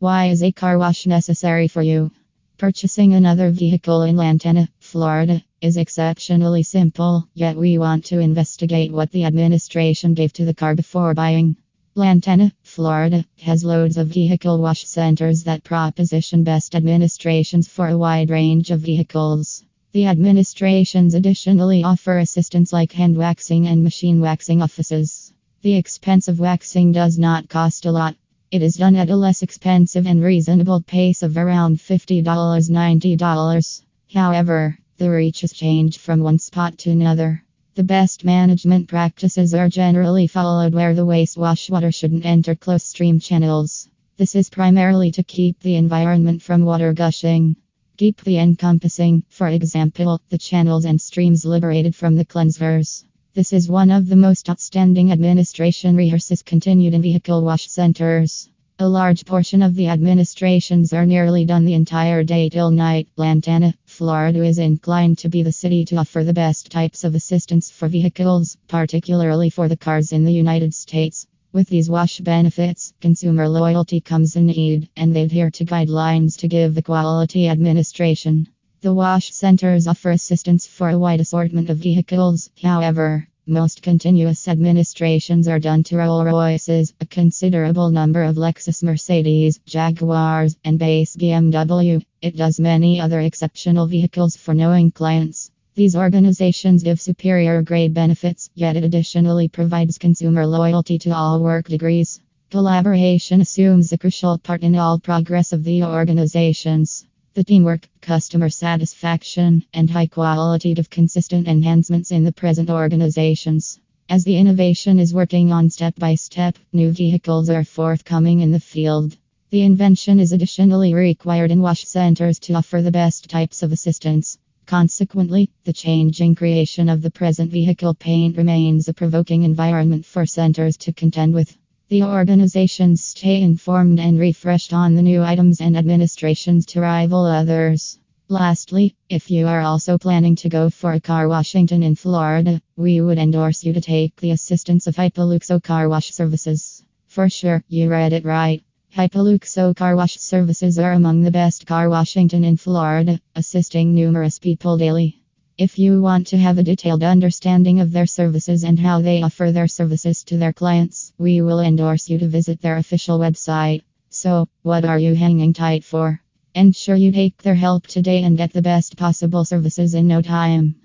Why is a car wash necessary for you? Purchasing another vehicle in Lantana, Florida is exceptionally simple, yet we want to investigate what the administration gave to the car before buying. Lantana, Florida has loads of vehicle wash centers that proposition best administrations for a wide range of vehicles. The administrations additionally offer assistance like hand waxing and machine waxing offices. The expense of waxing does not cost a lot. It is done at a less expensive and reasonable pace of around $50 $90. However, the reaches changed from one spot to another. The best management practices are generally followed where the waste water shouldn't enter close stream channels. This is primarily to keep the environment from water gushing. Keep the encompassing, for example, the channels and streams liberated from the cleansers. This is one of the most outstanding administration rehearses continued in vehicle wash centers. A large portion of the administrations are nearly done the entire day till night. Lantana, Florida is inclined to be the city to offer the best types of assistance for vehicles, particularly for the cars in the United States. With these wash benefits, consumer loyalty comes in need, and they adhere to guidelines to give the quality administration. The wash centers offer assistance for a wide assortment of vehicles, however, most continuous administrations are done to Rolls Royces, a considerable number of Lexus Mercedes, Jaguars, and base BMW. It does many other exceptional vehicles for knowing clients. These organizations give superior grade benefits, yet it additionally provides consumer loyalty to all work degrees. Collaboration assumes a crucial part in all progress of the organizations. The teamwork, customer satisfaction, and high quality of consistent enhancements in the present organizations. As the innovation is working on step by step, new vehicles are forthcoming in the field. The invention is additionally required in wash centers to offer the best types of assistance. Consequently, the changing creation of the present vehicle paint remains a provoking environment for centers to contend with. The organizations stay informed and refreshed on the new items and administrations to rival others. Lastly, if you are also planning to go for a car Washington in Florida, we would endorse you to take the assistance of Hypoluxo Car Wash Services. For sure, you read it right. Hypoluxo Car Wash Services are among the best car Washington in Florida, assisting numerous people daily. If you want to have a detailed understanding of their services and how they offer their services to their clients, we will endorse you to visit their official website. So, what are you hanging tight for? Ensure you take their help today and get the best possible services in no time.